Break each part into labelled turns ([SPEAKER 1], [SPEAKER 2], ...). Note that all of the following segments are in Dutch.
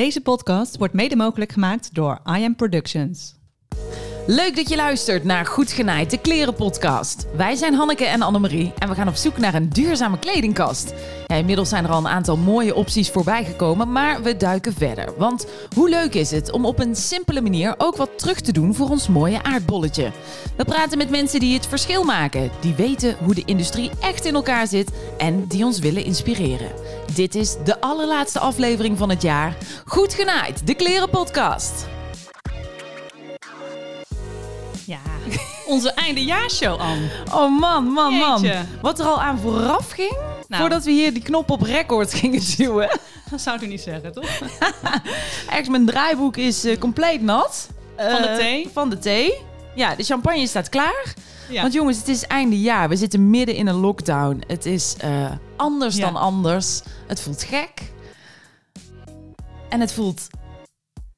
[SPEAKER 1] Deze podcast wordt mede mogelijk gemaakt door I Am Productions.
[SPEAKER 2] Leuk dat je luistert naar Goed Genaaid, de klerenpodcast. Wij zijn Hanneke en Annemarie en we gaan op zoek naar een duurzame kledingkast. Inmiddels zijn er al een aantal mooie opties voorbij gekomen, maar we duiken verder. Want hoe leuk is het om op een simpele manier ook wat terug te doen voor ons mooie aardbolletje? We praten met mensen die het verschil maken, die weten hoe de industrie echt in elkaar zit en die ons willen inspireren. Dit is de allerlaatste aflevering van het jaar. Goed Genaaid, de klerenpodcast.
[SPEAKER 1] Onze eindejaarshow, Anne.
[SPEAKER 2] Oh man, man, man.
[SPEAKER 1] Jeetje.
[SPEAKER 2] Wat er al aan vooraf ging,
[SPEAKER 1] Nou.
[SPEAKER 2] voordat we hier die knop op record gingen duwen.
[SPEAKER 1] Dat zou u niet zeggen, toch?
[SPEAKER 2] Echt, mijn draaiboek is eh, compleet nat.
[SPEAKER 1] Van de
[SPEAKER 2] Eh,
[SPEAKER 1] thee?
[SPEAKER 2] Van de thee. Ja, de champagne staat klaar.
[SPEAKER 1] Ja.
[SPEAKER 2] Want jongens, het is einde jaar. We zitten midden in een lockdown. Het is eh, anders
[SPEAKER 1] Ja.
[SPEAKER 2] dan anders. Het voelt gek. En het voelt...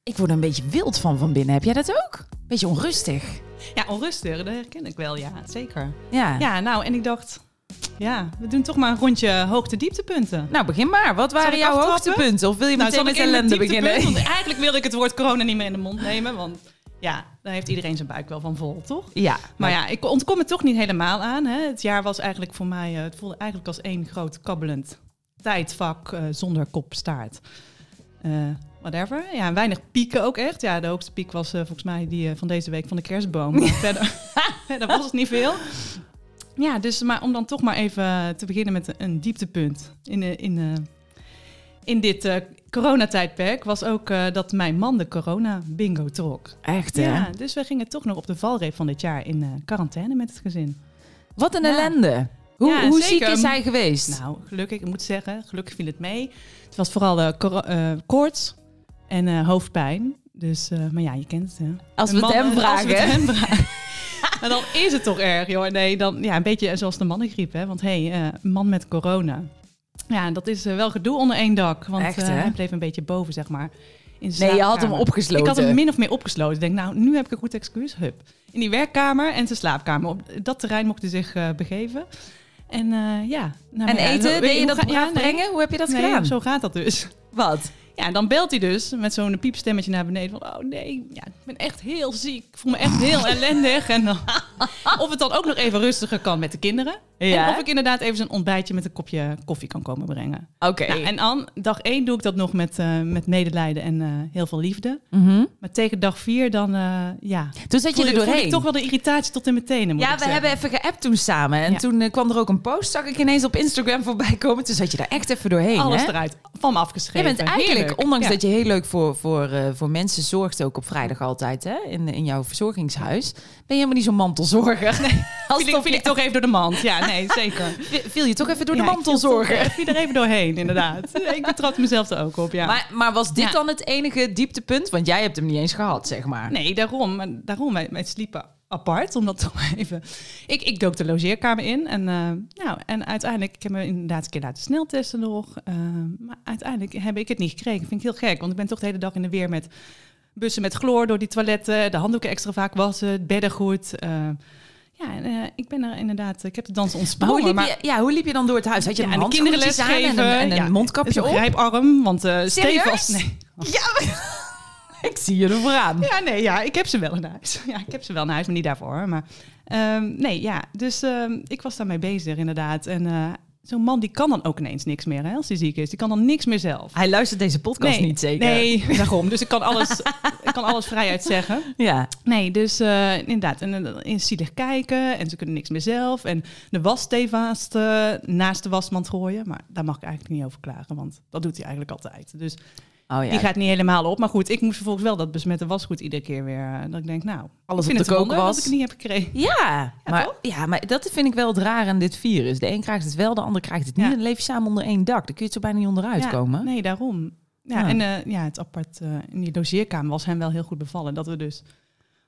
[SPEAKER 2] Ik word er een beetje wild van van binnen. Heb jij dat ook? Beetje onrustig.
[SPEAKER 1] Ja, onrustig, dat herken ik wel, ja, zeker.
[SPEAKER 2] Ja.
[SPEAKER 1] Ja, nou, en ik dacht, ja, we doen toch maar een rondje hoogte-dieptepunten.
[SPEAKER 2] Nou, begin maar. Wat waren jouw
[SPEAKER 1] aftrappen?
[SPEAKER 2] hoogtepunten? Of wil je
[SPEAKER 1] Nou,
[SPEAKER 2] meteen met ellende beginnen?
[SPEAKER 1] Want eigenlijk wilde ik het woord corona niet meer in de mond nemen, want ja, daar heeft iedereen zijn buik wel van vol, toch?
[SPEAKER 2] Ja,
[SPEAKER 1] Maar ja, ik ontkom het toch niet helemaal aan. Hè. Het jaar was eigenlijk voor mij, eh, het voelde eigenlijk als één groot kabbelend tijdvak eh, zonder kop staart. Eh, whatever. Ja, weinig pieken ook echt. Ja, de hoogste piek was eh, volgens mij die eh, van deze week van de kerstboom. Maar verder, verder was het niet veel. Ja, dus maar om dan toch maar even te beginnen met een dieptepunt in, in, in dit eh, coronatijdperk was ook dat mijn man de corona bingo trok.
[SPEAKER 2] echt hè?
[SPEAKER 1] Ja, dus we gingen toch nog op de valreep van dit jaar in quarantaine met het gezin.
[SPEAKER 2] Wat een
[SPEAKER 1] Ja.
[SPEAKER 2] ellende. Hoe,
[SPEAKER 1] Ja,
[SPEAKER 2] hoe ziek is hij geweest?
[SPEAKER 1] Nou, gelukkig, ik moet zeggen, gelukkig viel het mee. Het was vooral eh, koorts en eh, hoofdpijn. Dus, maar ja, je kent het, hè.
[SPEAKER 2] als we het hem
[SPEAKER 1] Als we het
[SPEAKER 2] vragen.
[SPEAKER 1] hem vragen. maar dan is het toch erg, joh. Nee, dan, ja, een beetje zoals de mannengriep, hè. Want hé, hey, man met corona. Ja, dat is wel gedoe onder één dak. Want
[SPEAKER 2] Echt,
[SPEAKER 1] hij bleef een beetje boven, zeg maar. In
[SPEAKER 2] Nee, je had hem opgesloten.
[SPEAKER 1] Ik had hem min of meer opgesloten. Ik denk, nou, nu heb ik een goed excuus. Hup. In die werkkamer en zijn slaapkamer. Op dat terrein mocht hij zich begeven. En eh, ja. Nou,
[SPEAKER 2] En
[SPEAKER 1] ja,
[SPEAKER 2] eten, deed je dat
[SPEAKER 1] nee.
[SPEAKER 2] brengen? Hoe heb je dat
[SPEAKER 1] Nee,
[SPEAKER 2] gedaan?
[SPEAKER 1] zo gaat dat dus.
[SPEAKER 2] Wat?
[SPEAKER 1] Ja, en dan belt hij dus met zo'n piepstemmetje naar beneden. Van, oh nee, ja, ik ben echt heel ziek. Ik voel me echt heel ellendig. En dan, of het dan ook nog even rustiger kan met de kinderen.
[SPEAKER 2] Ja.
[SPEAKER 1] En of ik inderdaad even zo'n ontbijtje met een kopje koffie kan komen brengen.
[SPEAKER 2] Oké.
[SPEAKER 1] Nou, en aan dag één doe ik dat nog met, eh, met medelijden en eh, heel veel liefde.
[SPEAKER 2] Mhm.
[SPEAKER 1] Maar tegen dag vier dan, eh, ja...
[SPEAKER 2] Toen zat je
[SPEAKER 1] voel,
[SPEAKER 2] er
[SPEAKER 1] voel
[SPEAKER 2] doorheen.
[SPEAKER 1] ik toch wel de irritatie tot in mijn tenen, moet
[SPEAKER 2] ja,
[SPEAKER 1] ik
[SPEAKER 2] we hebben even geappt toen samen. En
[SPEAKER 1] Ja.
[SPEAKER 2] toen kwam er ook een post, zag ik ineens op Instagram voorbij komen. Toen zat je daar echt even doorheen.
[SPEAKER 1] Alles
[SPEAKER 2] hè?
[SPEAKER 1] eruit, van me afgeschreven.
[SPEAKER 2] Je bent eigenlijk,
[SPEAKER 1] Heerlijk.
[SPEAKER 2] ondanks
[SPEAKER 1] Ja.
[SPEAKER 2] dat je heel leuk voor, voor, voor mensen zorgt, ook op vrijdag altijd, hè? In, in jouw verzorgingshuis, ben je helemaal niet zo'n mantelzorger. Nee. Als
[SPEAKER 1] Viel ik, viel ik toch even door de mand. Ja, nee, zeker.
[SPEAKER 2] viel je toch even door de
[SPEAKER 1] ik
[SPEAKER 2] mantelzorger.
[SPEAKER 1] viel toch- er even doorheen, inderdaad. Ik betrap mezelf er ook op, ja.
[SPEAKER 2] Maar, maar was dit
[SPEAKER 1] Ja.
[SPEAKER 2] dan het enige dieptepunt? Want jij hebt hem niet eens gehad, zeg maar.
[SPEAKER 1] Nee, daarom. Daarom, wij, wij sliepen apart, omdat toch even... Ik, ik dook de logeerkamer in en, eh, nou, en uiteindelijk... Ik heb me inderdaad een keer laten sneltesten nog. eh, maar uiteindelijk heb ik het niet gekregen. vind ik heel gek, want ik ben toch de hele dag in de weer met bussen met chloor door die toiletten. De handdoeken extra vaak wassen, het beddengoed. eh, ja, en, eh, ik ben er inderdaad... Ik heb de dans
[SPEAKER 2] Maar
[SPEAKER 1] ontsprongen.
[SPEAKER 2] hoe liep,
[SPEAKER 1] maar-
[SPEAKER 2] je, ja, hoe liep je dan door het huis? Had je
[SPEAKER 1] ja,
[SPEAKER 2] een
[SPEAKER 1] en de kinderen
[SPEAKER 2] handschoentjes aan en een, en een
[SPEAKER 1] ja,
[SPEAKER 2] mondkapje op?
[SPEAKER 1] grijparm, want
[SPEAKER 2] Serieus?
[SPEAKER 1] Stefan... Nee.
[SPEAKER 2] Ja, ik zie je ervoor aan.
[SPEAKER 1] Ja, nee, ja, ik heb ze wel in huis. Ja, ik heb ze wel in huis, maar niet daarvoor. Maar ehm, nee, ja, dus ehm, ik was daarmee bezig inderdaad. En eh, zo'n man die kan dan ook ineens niks meer, hè, als hij ziek is. Die kan dan niks meer zelf.
[SPEAKER 2] Hij luistert deze podcast niet zeker?
[SPEAKER 1] Nee, daarom. Dus ik kan alles, ik kan alles vrijuit zeggen.
[SPEAKER 2] Ja.
[SPEAKER 1] Nee, dus eh, inderdaad. En uh, in zielig kijken en ze kunnen niks meer zelf. En de wasstevast eh naast de wasmand gooien. Maar daar mag ik eigenlijk niet over klagen, want dat doet hij eigenlijk altijd. Dus
[SPEAKER 2] Oh ja.
[SPEAKER 1] die gaat niet helemaal op. Maar goed, ik moest vervolgens wel dat besmette wasgoed iedere keer weer. eh, Dat ik denk, nou,
[SPEAKER 2] Alles
[SPEAKER 1] ik
[SPEAKER 2] op
[SPEAKER 1] vind
[SPEAKER 2] de
[SPEAKER 1] het
[SPEAKER 2] kookwas.
[SPEAKER 1] dat ik het niet heb gekregen.
[SPEAKER 2] Ja, maar,
[SPEAKER 1] toch?
[SPEAKER 2] ja, maar dat vind ik wel het raar aan dit virus. De een krijgt het wel, de ander krijgt het niet. En dan leef je samen onder één dak. Dan kun je het zo bijna niet onderuit komen.
[SPEAKER 1] Nee, daarom. Ja. En eh, ja, het apart eh, in die logeerkamer was hem wel heel goed bevallen. Dat we dus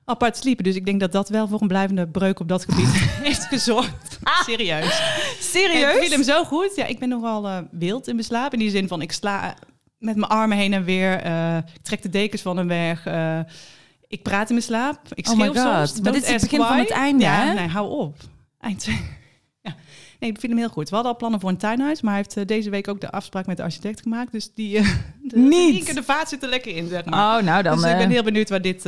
[SPEAKER 1] apart sliepen. Dus ik denk dat dat wel voor een blijvende breuk op dat gebied heeft gezorgd. Serieus.
[SPEAKER 2] Serieus?
[SPEAKER 1] viel hem zo goed. Ja, ik ben nogal wild in mijn slaap. In die zin van, ik sla met mijn armen heen en weer. eh, ik trek de dekens van hem weg. eh, ik praat in mijn slaap. Ik
[SPEAKER 2] Oh my
[SPEAKER 1] schreeuw
[SPEAKER 2] God.
[SPEAKER 1] soms.
[SPEAKER 2] Maar
[SPEAKER 1] Don't
[SPEAKER 2] dit is het begin van het einde,
[SPEAKER 1] Ja,
[SPEAKER 2] hè?
[SPEAKER 1] nee, hou op. Eind. Ja. Nee, ik vind hem heel goed. We hadden al plannen voor een tuinhuis, maar hij heeft eh, deze week ook de afspraak met de architect gemaakt. Dus die, eh, de,
[SPEAKER 2] Niet.
[SPEAKER 1] De, de vaat zit er lekker in, zeg maar.
[SPEAKER 2] Oh, nou dan
[SPEAKER 1] dus ik ben heel benieuwd waar dit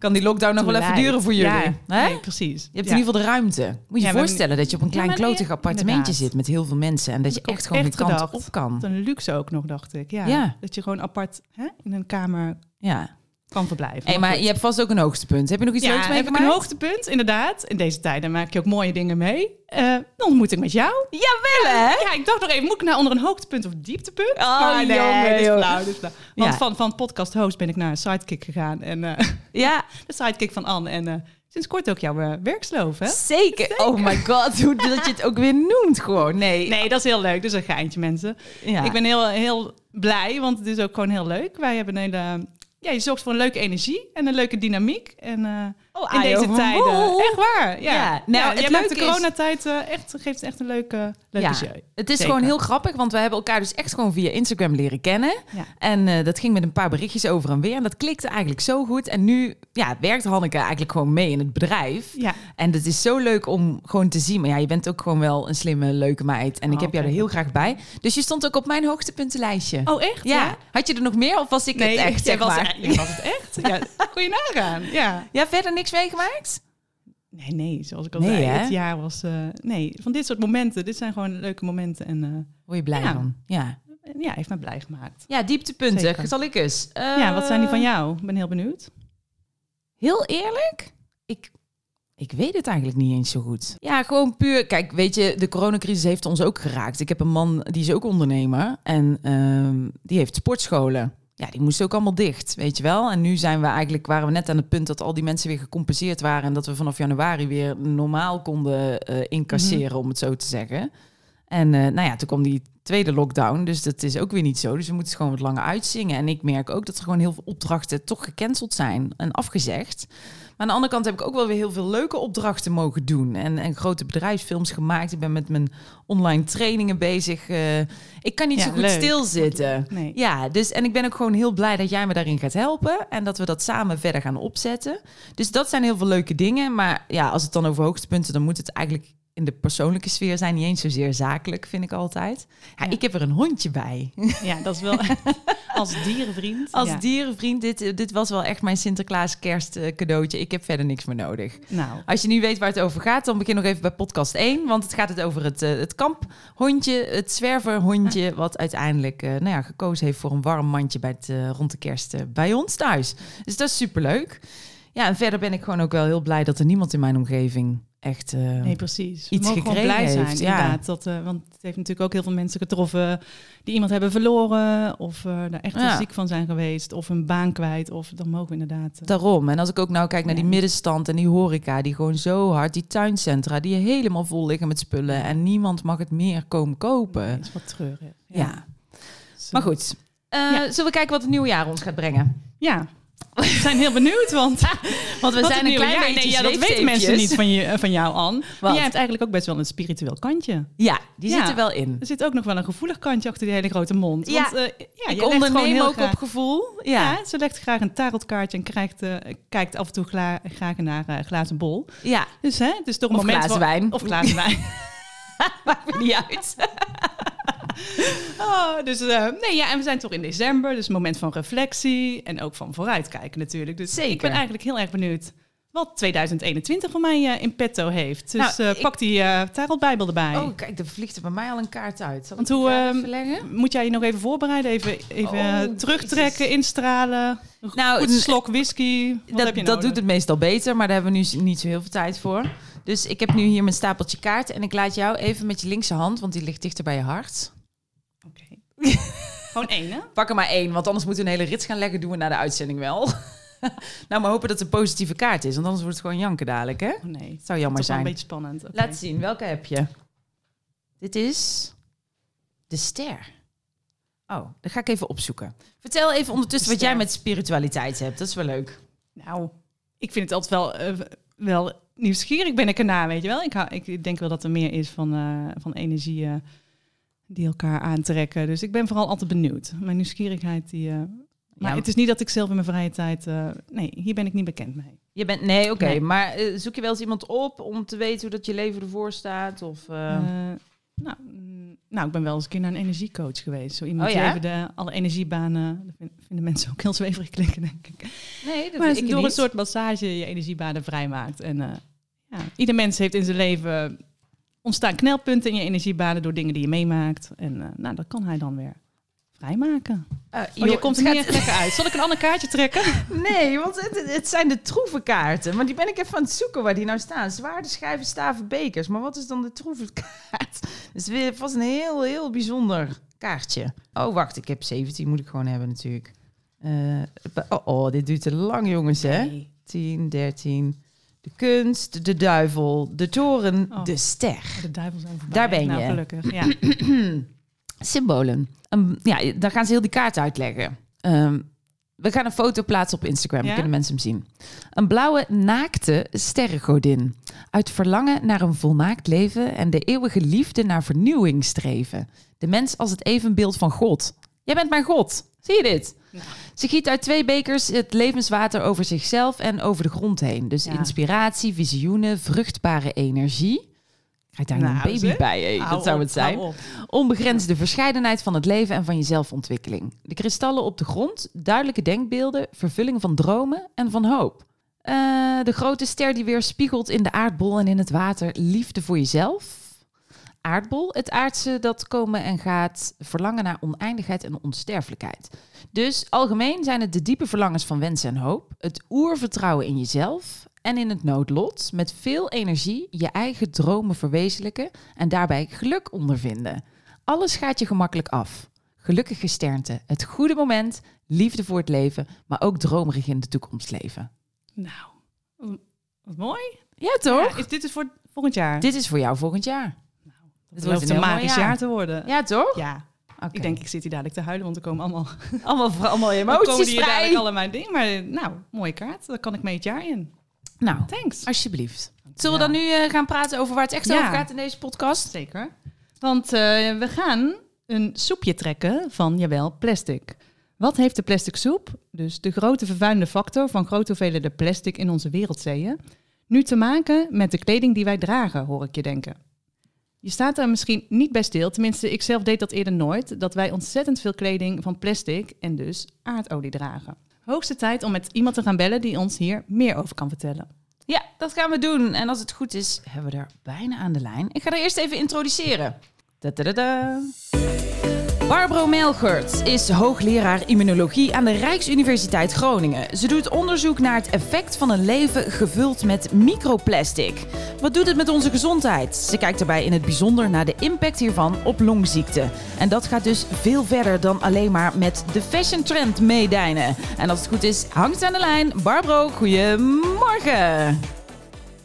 [SPEAKER 2] kan die lockdown nog wel even duren voor jullie.
[SPEAKER 1] Ja,
[SPEAKER 2] hè?
[SPEAKER 1] nee, precies.
[SPEAKER 2] Je hebt
[SPEAKER 1] Ja.
[SPEAKER 2] in ieder geval de ruimte. Moet je je voorstellen dat je op een klein klotig appartementje
[SPEAKER 1] inderdaad.
[SPEAKER 2] zit met heel veel mensen. En dat je echt
[SPEAKER 1] ook
[SPEAKER 2] gewoon
[SPEAKER 1] echt
[SPEAKER 2] de kant
[SPEAKER 1] gedacht.
[SPEAKER 2] op kan.
[SPEAKER 1] Wat een luxe ook nog, dacht ik. Ja,
[SPEAKER 2] Ja.
[SPEAKER 1] Dat je gewoon apart hè, in een kamer
[SPEAKER 2] Ja.
[SPEAKER 1] Kan verblijven.
[SPEAKER 2] Hey, maar
[SPEAKER 1] goed.
[SPEAKER 2] je hebt vast ook een hoogtepunt. Heb je nog iets
[SPEAKER 1] ja,
[SPEAKER 2] leuks
[SPEAKER 1] heb ik een hoogtepunt, inderdaad. In deze tijden maak je ook mooie dingen mee. Eh, dan ontmoet ik met jou.
[SPEAKER 2] Jawel, hè?
[SPEAKER 1] Ja, ik dacht nog even, moet ik nou onder een hoogtepunt of dieptepunt?
[SPEAKER 2] Oh,
[SPEAKER 1] maar nee,
[SPEAKER 2] jongen,
[SPEAKER 1] dit is
[SPEAKER 2] joh.
[SPEAKER 1] flauw, dit is flauw. Want
[SPEAKER 2] Ja.
[SPEAKER 1] van, van podcast host ben ik naar een sidekick gegaan. En eh,
[SPEAKER 2] Ja,
[SPEAKER 1] de sidekick van Anne. En eh, sinds kort ook jouw werksloof, hè?
[SPEAKER 2] zeker. Oh my god, hoe dat je het ook weer noemt gewoon. Nee.
[SPEAKER 1] Nee, dat is heel leuk. Dus een geintje, mensen.
[SPEAKER 2] Ja.
[SPEAKER 1] Ik ben heel, heel blij, want het is ook gewoon heel leuk. Wij hebben een hele... Ja, je zorgt voor een leuke energie en een leuke dynamiek. En eh,
[SPEAKER 2] Oh,
[SPEAKER 1] in
[SPEAKER 2] Ajo
[SPEAKER 1] deze tijden. Echt waar. Ja,
[SPEAKER 2] Ja, nou,
[SPEAKER 1] ja,
[SPEAKER 2] het
[SPEAKER 1] jij maakt de coronatijd eh, echt, geeft echt een leuke, leuke
[SPEAKER 2] Ja,
[SPEAKER 1] show.
[SPEAKER 2] Het is
[SPEAKER 1] Zeker.
[SPEAKER 2] gewoon heel grappig, want we hebben elkaar dus echt gewoon via Instagram leren kennen. En eh, dat ging met een paar berichtjes over en weer. En dat klikte eigenlijk zo goed. En nu ja, werkt Hanneke eigenlijk gewoon mee in het bedrijf.
[SPEAKER 1] Ja,
[SPEAKER 2] En het is zo leuk om gewoon te zien. Maar ja, je bent ook gewoon wel een slimme, leuke meid. En ik
[SPEAKER 1] Oh,
[SPEAKER 2] heb jou er heel graag bij. Dus je stond ook op mijn hoogtepuntenlijstje.
[SPEAKER 1] Oh, echt?
[SPEAKER 2] ja. Had je er nog meer of was ik
[SPEAKER 1] Nee,
[SPEAKER 2] het echt, zeg
[SPEAKER 1] was,
[SPEAKER 2] maar?
[SPEAKER 1] was het echt. Ja, je nagaan. Ja.
[SPEAKER 2] Ja, verder niks meegemaakt?
[SPEAKER 1] Nee, nee, zoals ik al
[SPEAKER 2] Nee,
[SPEAKER 1] zei,
[SPEAKER 2] hè?
[SPEAKER 1] het jaar was... eh, nee, van dit soort momenten. Dit zijn gewoon leuke momenten. En eh,
[SPEAKER 2] Word je blij
[SPEAKER 1] Ja.
[SPEAKER 2] van? Ja.
[SPEAKER 1] ja, heeft me blij gemaakt.
[SPEAKER 2] Ja, dieptepunten.
[SPEAKER 1] Zeker.
[SPEAKER 2] Zal ik eens?
[SPEAKER 1] ja, wat zijn die van
[SPEAKER 2] Eh,
[SPEAKER 1] jou? Ik ben heel benieuwd.
[SPEAKER 2] Heel eerlijk, ik, ik weet het eigenlijk niet eens zo goed. Ja, gewoon puur. Kijk, weet je, de coronacrisis heeft ons ook geraakt. Ik heb een man die is ook ondernemer en ehm, die heeft sportscholen. Ja, die moesten ook allemaal dicht, weet je wel. En nu zijn we eigenlijk, waren we net aan het punt dat al die mensen weer gecompenseerd waren en dat we vanaf januari weer normaal konden eh, incasseren, om het zo te zeggen. En eh, nou ja, toen kwam die tweede lockdown, dus dat is ook weer niet zo. Dus we moeten het gewoon wat langer uitzingen. En ik merk ook dat er gewoon heel veel opdrachten toch gecanceld zijn en afgezegd. Aan de andere kant heb ik ook wel weer heel veel leuke opdrachten mogen doen. En, en grote bedrijfsfilms gemaakt. Ik ben met mijn online trainingen bezig. Eh, ik kan niet
[SPEAKER 1] Ja,
[SPEAKER 2] zo goed
[SPEAKER 1] leuk.
[SPEAKER 2] stilzitten.
[SPEAKER 1] Nee.
[SPEAKER 2] Ja, dus en ik ben ook gewoon heel blij dat jij me daarin gaat helpen. En dat we dat samen verder gaan opzetten. Dus dat zijn heel veel leuke dingen. Maar ja, als het dan over hoogtepunten, dan moet het eigenlijk in de persoonlijke sfeer zijn. Niet eens zozeer zakelijk, vind ik altijd. Ja,
[SPEAKER 1] Ja.
[SPEAKER 2] Ik heb er een hondje bij.
[SPEAKER 1] Ja, dat is wel als dierenvriend.
[SPEAKER 2] Als
[SPEAKER 1] ja.
[SPEAKER 2] dierenvriend, dit, dit was wel echt mijn Sinterklaas kerst cadeautje. Ik heb verder niks meer nodig.
[SPEAKER 1] Nou,
[SPEAKER 2] Als je nu weet waar het over gaat, dan begin nog even bij podcast 1. Want het gaat het over het, eh, het kamphondje, het zwerverhondje... wat uiteindelijk eh, nou ja, gekozen heeft voor een warm mandje bij het, eh, rond de kerst bij ons thuis. Dus dat is superleuk. Ja, en verder ben ik gewoon ook wel heel blij dat er niemand in mijn omgeving echt... eh,
[SPEAKER 1] nee, precies. We
[SPEAKER 2] iets
[SPEAKER 1] mogen gewoon
[SPEAKER 2] gekregen
[SPEAKER 1] blij zijn,
[SPEAKER 2] heeft, ja.
[SPEAKER 1] inderdaad. Dat, eh, want het heeft natuurlijk ook heel veel mensen getroffen die iemand hebben verloren of eh daar echt
[SPEAKER 2] Ja.
[SPEAKER 1] ziek van zijn geweest of een baan kwijt. Of dan mogen we inderdaad.
[SPEAKER 2] Daarom. En als ik ook nou kijk naar die
[SPEAKER 1] Ja.
[SPEAKER 2] middenstand en die horeca, die gewoon zo hard, die tuincentra, die helemaal vol liggen met spullen en niemand mag het meer komen kopen.
[SPEAKER 1] nee, is wat treurig.
[SPEAKER 2] Ja.
[SPEAKER 1] Zo.
[SPEAKER 2] Maar goed.
[SPEAKER 1] Ja.
[SPEAKER 2] Zullen we kijken wat het nieuwe jaar ons gaat brengen?
[SPEAKER 1] Ja. We zijn heel benieuwd, want
[SPEAKER 2] Want we zijn een klein
[SPEAKER 1] jaar-
[SPEAKER 2] beetje
[SPEAKER 1] nee, ja, dat weten mensen niet van, je, van jou, Anne. Maar jij hebt eigenlijk ook best wel een spiritueel kantje.
[SPEAKER 2] Ja, die
[SPEAKER 1] Ja.
[SPEAKER 2] zit er wel in.
[SPEAKER 1] Er zit ook nog wel een gevoelig kantje achter die hele grote mond.
[SPEAKER 2] Ja.
[SPEAKER 1] Want, eh, ja
[SPEAKER 2] ik onderneem ook
[SPEAKER 1] graag-
[SPEAKER 2] op gevoel. Ja.
[SPEAKER 1] Ja. ze legt graag een tarotkaartje en krijgt, eh, kijkt af en toe gla- graag naar eh, glazen bol.
[SPEAKER 2] ja.
[SPEAKER 1] Dus hè, het is toch een
[SPEAKER 2] Of
[SPEAKER 1] moment...
[SPEAKER 2] glazen wijn.
[SPEAKER 1] Of glazen wijn.
[SPEAKER 2] Maakt me niet uit.
[SPEAKER 1] Oh, dus eh, nee, ja, en we zijn toch in december, dus een moment van reflectie en ook van vooruitkijken natuurlijk. Dus
[SPEAKER 2] Zeker.
[SPEAKER 1] ik ben eigenlijk heel erg benieuwd wat 2021 voor mij eh, in petto heeft. Dus
[SPEAKER 2] Nou,
[SPEAKER 1] eh,
[SPEAKER 2] ik-
[SPEAKER 1] pak die eh tarotbijbel erbij.
[SPEAKER 2] Oh, kijk, er vliegt er bij mij al een kaart uit. Zal
[SPEAKER 1] Want hoe, ehm? Moet jij je nog even voorbereiden? Even, even
[SPEAKER 2] Oh,
[SPEAKER 1] terugtrekken,
[SPEAKER 2] Jezus.
[SPEAKER 1] instralen. Een
[SPEAKER 2] Nou,
[SPEAKER 1] goed
[SPEAKER 2] n-
[SPEAKER 1] slok whisky. Wat
[SPEAKER 2] Dat,
[SPEAKER 1] heb je
[SPEAKER 2] dat doet het meestal beter, maar daar hebben we nu niet zo heel veel tijd voor. Dus ik heb nu hier mijn stapeltje kaarten en ik laat jou even met je linkse hand, want die ligt dichter bij je hart.
[SPEAKER 1] Gewoon één, hè?
[SPEAKER 2] Pak er maar één, want anders moeten we een hele rits gaan leggen. Doen we na de uitzending wel. nou, maar hopen dat het een positieve kaart is, want anders wordt het gewoon janken dadelijk, hè?
[SPEAKER 1] Oh nee.
[SPEAKER 2] Het zou jammer
[SPEAKER 1] Toch wel een
[SPEAKER 2] zijn.
[SPEAKER 1] beetje spannend. Oké.
[SPEAKER 2] Laat zien, welke heb je? Dit is de ster. Oh, dat ga ik even opzoeken. Vertel even ondertussen
[SPEAKER 1] De
[SPEAKER 2] wat jij met spiritualiteit hebt. Dat is wel leuk.
[SPEAKER 1] Nou, ik vind het altijd wel, eh, wel nieuwsgierig ben ik erna, weet je wel. Ik, hou, ik denk wel dat er meer is van, eh, van energieën die elkaar aantrekken. Dus ik ben vooral altijd benieuwd. Mijn nieuwsgierigheid, die... eh, maar
[SPEAKER 2] Ja.
[SPEAKER 1] het is niet dat ik zelf in mijn vrije tijd... eh, nee, hier ben ik niet bekend mee.
[SPEAKER 2] Je bent, nee, oké.
[SPEAKER 1] Nee.
[SPEAKER 2] Maar eh, zoek je wel eens iemand op om te weten hoe dat je leven ervoor staat? Of,
[SPEAKER 1] Nou, mm, nou, ik ben wel eens een keer naar een energiecoach geweest. Zo iemand
[SPEAKER 2] Oh,
[SPEAKER 1] die
[SPEAKER 2] ja?
[SPEAKER 1] even de, alle energiebanen... Dat vin- vinden mensen ook heel zweverig klinken, denk ik.
[SPEAKER 2] Nee, dat
[SPEAKER 1] Maar
[SPEAKER 2] ik
[SPEAKER 1] door een soort massage je energiebanen vrijmaakt. En ja, ieder mens heeft in zijn leven... ontstaan knelpunten in je energiebanen door dingen die je meemaakt. En eh, nou, dat kan hij dan weer vrijmaken.
[SPEAKER 2] Eh,
[SPEAKER 1] Oh, je komt er niet echt lekker uit. Zal ik een ander kaartje trekken?
[SPEAKER 2] Nee, want het, het zijn de troevenkaarten. Maar die ben ik even aan het zoeken waar die nou staan. Zwaarden, schijven, staven, bekers. Maar wat is dan de troevenkaart? Is weer vast een heel, heel bijzonder kaartje. Oh, wacht. Ik heb 17, moet ik gewoon hebben natuurlijk. Eh, oh, oh, dit duurt te lang, jongens, hè?
[SPEAKER 1] Nee.
[SPEAKER 2] 10, 13. De kunst, de duivel, de toren,
[SPEAKER 1] Oh.
[SPEAKER 2] de ster.
[SPEAKER 1] De duivel zijn voorbij.
[SPEAKER 2] Daar ben
[SPEAKER 1] Nou,
[SPEAKER 2] je.
[SPEAKER 1] gelukkig, ja.
[SPEAKER 2] Symbolen. Ehm, ja, dan gaan ze heel die kaart uitleggen. Ehm, we gaan een foto plaatsen op Instagram. Dan
[SPEAKER 1] Ja?
[SPEAKER 2] kunnen mensen hem zien. Een blauwe, naakte sterrengodin. Uit verlangen naar een volmaakt leven en de eeuwige liefde naar vernieuwing streven. De mens als het evenbeeld van God. Jij bent mijn God. Zie je dit?
[SPEAKER 1] Nou.
[SPEAKER 2] Ze giet uit twee bekers het levenswater over zichzelf en over de grond heen. Dus
[SPEAKER 1] Ja.
[SPEAKER 2] inspiratie, visioenen, vruchtbare energie. Krijg daar
[SPEAKER 1] Nou,
[SPEAKER 2] een baby bij.
[SPEAKER 1] Hou
[SPEAKER 2] dat zou
[SPEAKER 1] op,
[SPEAKER 2] het zijn. Onbegrensde verscheidenheid van het leven en van je zelfontwikkeling. De kristallen op de grond, duidelijke denkbeelden, vervulling van dromen en van hoop. Eh, de grote ster die weer spiegelt in de aardbol en in het water, liefde voor jezelf. Aardbol, het aardse dat komen en gaat, verlangen naar oneindigheid en onsterfelijkheid. Dus algemeen zijn het de diepe verlangens van wens en hoop, het oervertrouwen in jezelf en in het noodlot, met veel energie je eigen dromen verwezenlijken en daarbij geluk ondervinden. Alles gaat je gemakkelijk af. Gelukkig gesternte, het goede moment, liefde voor het leven, maar ook dromerig in de toekomst leven.
[SPEAKER 1] Nou, wat- mooi.
[SPEAKER 2] Ja, toch?
[SPEAKER 1] Ja, is dit is voor volgend jaar?
[SPEAKER 2] Dit is voor jou volgend jaar.
[SPEAKER 1] Het wordt een magisch jaar. te worden.
[SPEAKER 2] Ja, toch?
[SPEAKER 1] Ja, ik denk ik zit hier dadelijk te huilen, want er komen allemaal,
[SPEAKER 2] allemaal, allemaal
[SPEAKER 1] er komen
[SPEAKER 2] emoties
[SPEAKER 1] hier dadelijk
[SPEAKER 2] vrij.
[SPEAKER 1] alle mijn dingen. Maar nou, mooie kaart. Daar kan ik mee het jaar in.
[SPEAKER 2] Nou,
[SPEAKER 1] Thanks.
[SPEAKER 2] alsjeblieft. Zullen we dan nu eh, gaan praten over waar het echt
[SPEAKER 1] Ja.
[SPEAKER 2] over gaat in deze podcast?
[SPEAKER 1] Zeker. Want eh, we gaan een soepje trekken van, jawel, plastic. Wat heeft de plastic soep, dus de grote vervuilende factor van grote hoeveelheden plastic in onze wereldzeeën, nu te maken met de kleding die wij dragen, hoor ik je denken. Je staat daar misschien niet bij stil, tenminste ik zelf deed dat eerder nooit, dat wij ontzettend veel kleding van plastic en dus aardolie dragen. Hoogste tijd om met iemand te gaan bellen die ons hier meer over kan vertellen.
[SPEAKER 2] Ja, dat gaan we doen. En als het goed is, hebben we er bijna aan de lijn. Ik ga er eerst even introduceren. Tadadada. Barbro Melgert is hoogleraar immunologie aan de Rijksuniversiteit Groningen. Ze doet onderzoek naar het effect van een leven gevuld met microplastic. Wat doet het met onze gezondheid? Ze kijkt daarbij in het bijzonder naar de impact hiervan op longziekte. En dat gaat dus veel verder dan alleen maar met de fashion trend meedijnen. En als het goed is, hangt aan de lijn. Barbro, goedemorgen.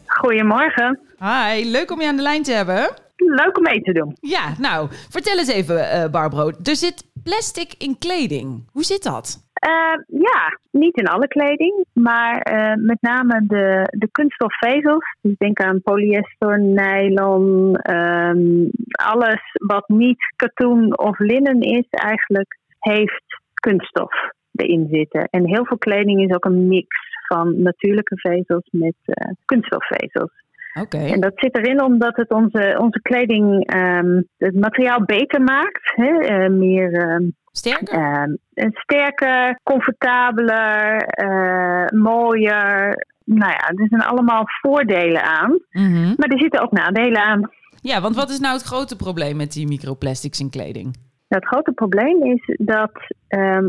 [SPEAKER 3] Goedemorgen.
[SPEAKER 2] Hi, leuk om je aan de lijn te hebben.
[SPEAKER 3] Leuk om mee te doen.
[SPEAKER 2] Ja, nou, vertel eens even, eh, Barbro. Er zit plastic in kleding. Hoe zit dat?
[SPEAKER 3] Eh, ja, niet in alle kleding, maar eh, met name de, de kunststofvezels. Dus denk aan polyester, nylon, ehm, alles wat niet katoen of linnen is eigenlijk, heeft kunststof erin zitten. En heel veel kleding is ook een mix van natuurlijke vezels met eh, kunststofvezels. En dat zit erin omdat het onze, onze kleding ehm, het materiaal beter maakt. Hè? eh, meer ehm,
[SPEAKER 2] Sterker?
[SPEAKER 3] ehm, sterker, comfortabeler, eh, mooier. Nou ja, er zijn allemaal voordelen aan.
[SPEAKER 2] Mhm.
[SPEAKER 3] Maar er zitten ook nadelen aan.
[SPEAKER 2] Ja, want wat is nou het grote probleem met die microplastics in kleding?
[SPEAKER 3] Nou, het grote probleem is dat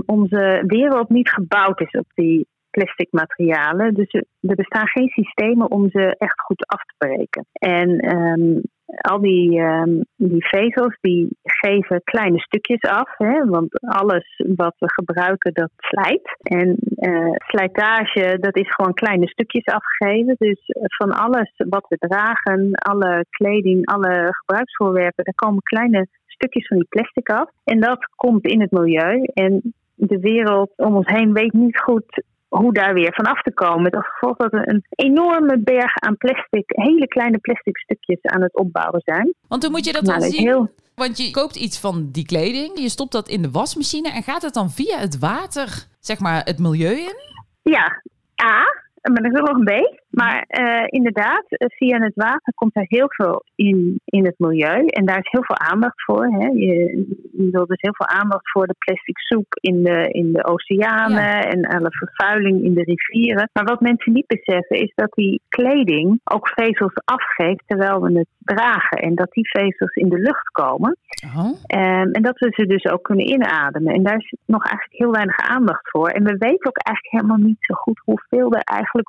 [SPEAKER 3] onze wereld niet gebouwd is op die plastic materialen. Dus er, bestaan geen systemen om ze echt goed af te breken. En ehm, al die, ehm, die vezels die geven kleine stukjes af. Hè, want alles wat we gebruiken, dat slijt. En eh, slijtage, dat is gewoon kleine stukjes afgegeven. Dus van alles wat we dragen, alle kleding, alle gebruiksvoorwerpen, daar komen kleine stukjes van die plastic af. En dat komt in het milieu. En de wereld om ons heen weet niet goed hoe daar weer van af te komen. Met als gevolg dat we een enorme berg aan plastic, hele kleine plastic stukjes aan het opbouwen zijn.
[SPEAKER 2] Want hoe moet je dat
[SPEAKER 3] Nou,
[SPEAKER 2] dan zien?
[SPEAKER 3] heel-
[SPEAKER 2] Want je koopt iets van die kleding, je stopt dat in de wasmachine en gaat het dan via het water, zeg maar, het milieu in?
[SPEAKER 3] Ja, A. maar er is nog een B. Maar uh, inderdaad, via het water komt er heel veel in, in het milieu. En daar is heel veel aandacht voor. Hè. Je, je wil dus heel veel aandacht voor de plastic soep in de, in de oceanen en alle vervuiling in de rivieren. Maar wat mensen niet beseffen is dat die kleding ook vezels afgeeft terwijl we het dragen. En dat die vezels in de lucht komen. Oh. Um, en dat we ze dus ook kunnen inademen. En daar is nog eigenlijk heel weinig aandacht voor. En we weten ook eigenlijk helemaal niet zo goed hoeveel er eigenlijk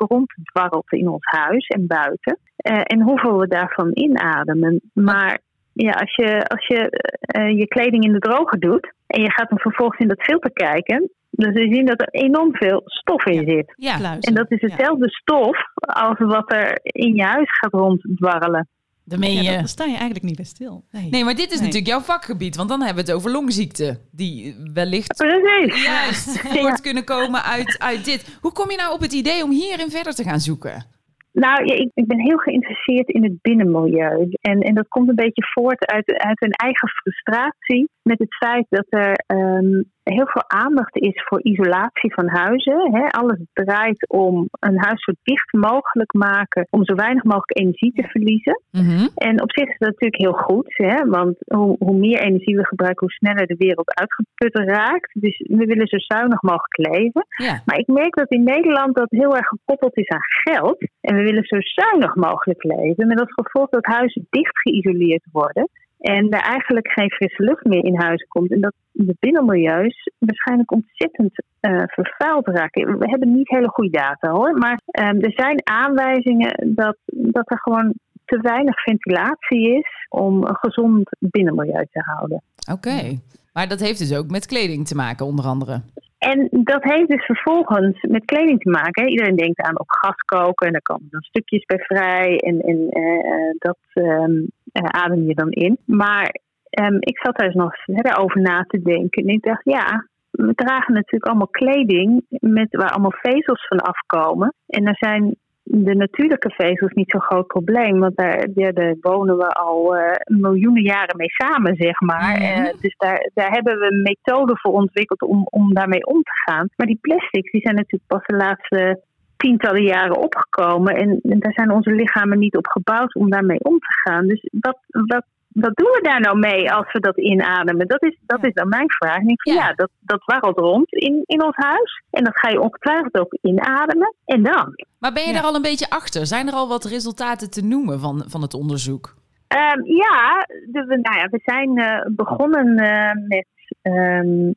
[SPEAKER 3] in ons huis en buiten. Uh, en hoeveel we daarvan inademen. Maar ja, als je, als je uh, je kleding in de droger doet en je gaat dan vervolgens in dat filter kijken, dan zul je zien dat er enorm veel stof in zit.
[SPEAKER 2] Ja,
[SPEAKER 3] en dat is hetzelfde stof als wat er in je huis gaat ronddwarrelen.
[SPEAKER 1] Dan, je... dan sta je eigenlijk niet bij stil.
[SPEAKER 2] Nee, nee maar dit is natuurlijk jouw vakgebied. Want dan hebben we het over longziekten. Die wellicht
[SPEAKER 3] Precies.
[SPEAKER 2] juist voort kunnen komen uit, uit dit. Hoe kom je nou op het idee om hierin verder te gaan zoeken?
[SPEAKER 3] Nou, ja, ik, ik, ben heel geïnteresseerd in het binnenmilieu. En, en dat komt een beetje voort uit, uit een eigen frustratie met het feit dat er um, heel veel aandacht is voor isolatie van huizen. Hè. Alles draait om een huis zo dicht mogelijk maken, om zo weinig mogelijk energie te verliezen.
[SPEAKER 2] Mm-hmm.
[SPEAKER 3] En op zich is dat natuurlijk heel goed, hè, want hoe, hoe, meer energie we gebruiken, hoe sneller de wereld uitgeput raakt. Dus we willen zo zuinig mogelijk leven.
[SPEAKER 2] Ja.
[SPEAKER 3] Maar ik merk dat in Nederland dat heel erg gekoppeld is aan geld. En we willen zo zuinig mogelijk leven, met als gevolg dat huizen dicht geïsoleerd worden. En er eigenlijk geen frisse lucht meer in huis komt. En dat de binnenmilieus waarschijnlijk ontzettend uh, vervuild raken. We hebben niet hele goede data hoor. Maar um, er zijn aanwijzingen dat, dat er gewoon te weinig ventilatie is om een gezond binnenmilieu te houden.
[SPEAKER 2] Oké, maar dat heeft dus ook met kleding te maken, onder andere.
[SPEAKER 3] En dat heeft dus vervolgens met kleding te maken. Iedereen denkt aan op gas koken en daar komen dan stukjes bij vrij. En, en uh, dat um, adem je dan in. Maar um, ik zat daar eens nog verder over na te denken. En ik dacht, ja, we dragen natuurlijk allemaal kleding met, waar allemaal vezels van afkomen. En er zijn de natuurlijke vezels niet zo'n groot probleem. Want daar, ja, daar wonen we al uh, miljoenen jaren mee samen, zeg maar. Uh, dus daar, daar hebben we methoden voor ontwikkeld om, om daarmee om te gaan. Maar die plastics die zijn natuurlijk pas de laatste tientallen jaren opgekomen. En, en daar zijn onze lichamen niet op gebouwd om daarmee om te gaan. Dus wat, wat, wat doen we daar nou mee als we dat inademen? Dat is, dat is dan mijn vraag. En ik
[SPEAKER 2] Ja.
[SPEAKER 3] ja, dat, dat warrelt rond in, in ons huis. En dat ga je ongetwijfeld ook inademen. En dan?
[SPEAKER 2] Maar ben je
[SPEAKER 1] Ja.
[SPEAKER 2] daar al een beetje achter? Zijn er al wat resultaten te noemen van, van het onderzoek?
[SPEAKER 3] Ehm, ja, de, we, nou ja, we zijn eh, begonnen eh, met ehm, eh,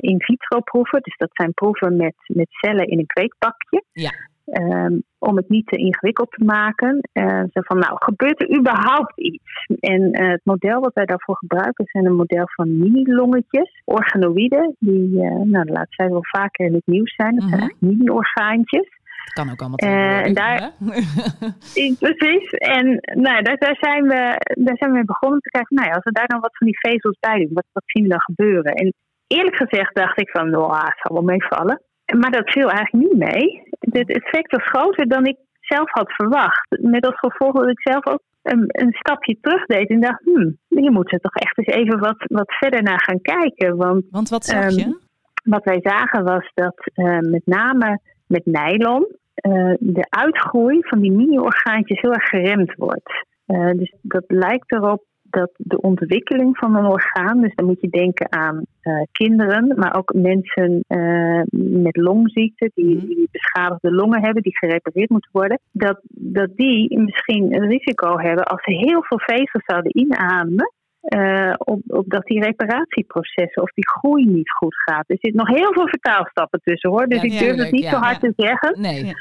[SPEAKER 3] in vitro proeven. Dus dat zijn proeven met, met cellen in een kweekbakje.
[SPEAKER 2] Ja.
[SPEAKER 3] Ehm, om het niet te ingewikkeld te maken. Eh, zo van, nou, gebeurt er überhaupt iets? En eh, het model wat wij daarvoor gebruiken zijn een model van mini-longetjes, organoïden, die, eh nou, de laatste tijd wel vaker in het nieuws zijn. Dat
[SPEAKER 2] Mhm.
[SPEAKER 3] zijn eigenlijk mini-orgaantjes.
[SPEAKER 2] Kan ook allemaal
[SPEAKER 3] Eh,
[SPEAKER 2] tegenwoordig,
[SPEAKER 3] en daar-? Precies. En nou, daar, daar, zijn we, daar zijn we mee begonnen te kijken. Nou ja, als we daar dan wat van die vezels bij doen, wat, wat zien we dan gebeuren? En eerlijk gezegd dacht ik van, nou, het zal wel meevallen. Maar dat viel eigenlijk niet mee. Het effect was groter dan ik zelf had verwacht. Met als gevolg dat ik zelf ook een, een stapje terug deed en dacht, hmm, hier moeten we toch echt eens even wat, wat verder naar gaan kijken. Want
[SPEAKER 1] Want wat zag
[SPEAKER 3] Ehm,
[SPEAKER 1] je?
[SPEAKER 3] wat wij zagen was dat eh, met name met nylon eh, de uitgroei van die mini-orgaantjes heel erg geremd wordt. Eh, dus dat lijkt erop dat de ontwikkeling van een orgaan, dus dan moet je denken aan eh, kinderen, maar ook mensen eh, met longziekten die,
[SPEAKER 1] Mhm.
[SPEAKER 3] die beschadigde longen hebben, die gerepareerd moeten worden, dat, dat die misschien een risico hebben als ze heel veel vezels zouden inademen. eh, op, op dat die reparatieprocessen of die groei niet goed gaat. Er zitten nog heel veel vertaalstappen tussen hoor. Dus
[SPEAKER 2] Ja,
[SPEAKER 3] ik durf het niet
[SPEAKER 2] ja,
[SPEAKER 3] zo hard
[SPEAKER 2] ja.
[SPEAKER 3] te zeggen.
[SPEAKER 2] Nee.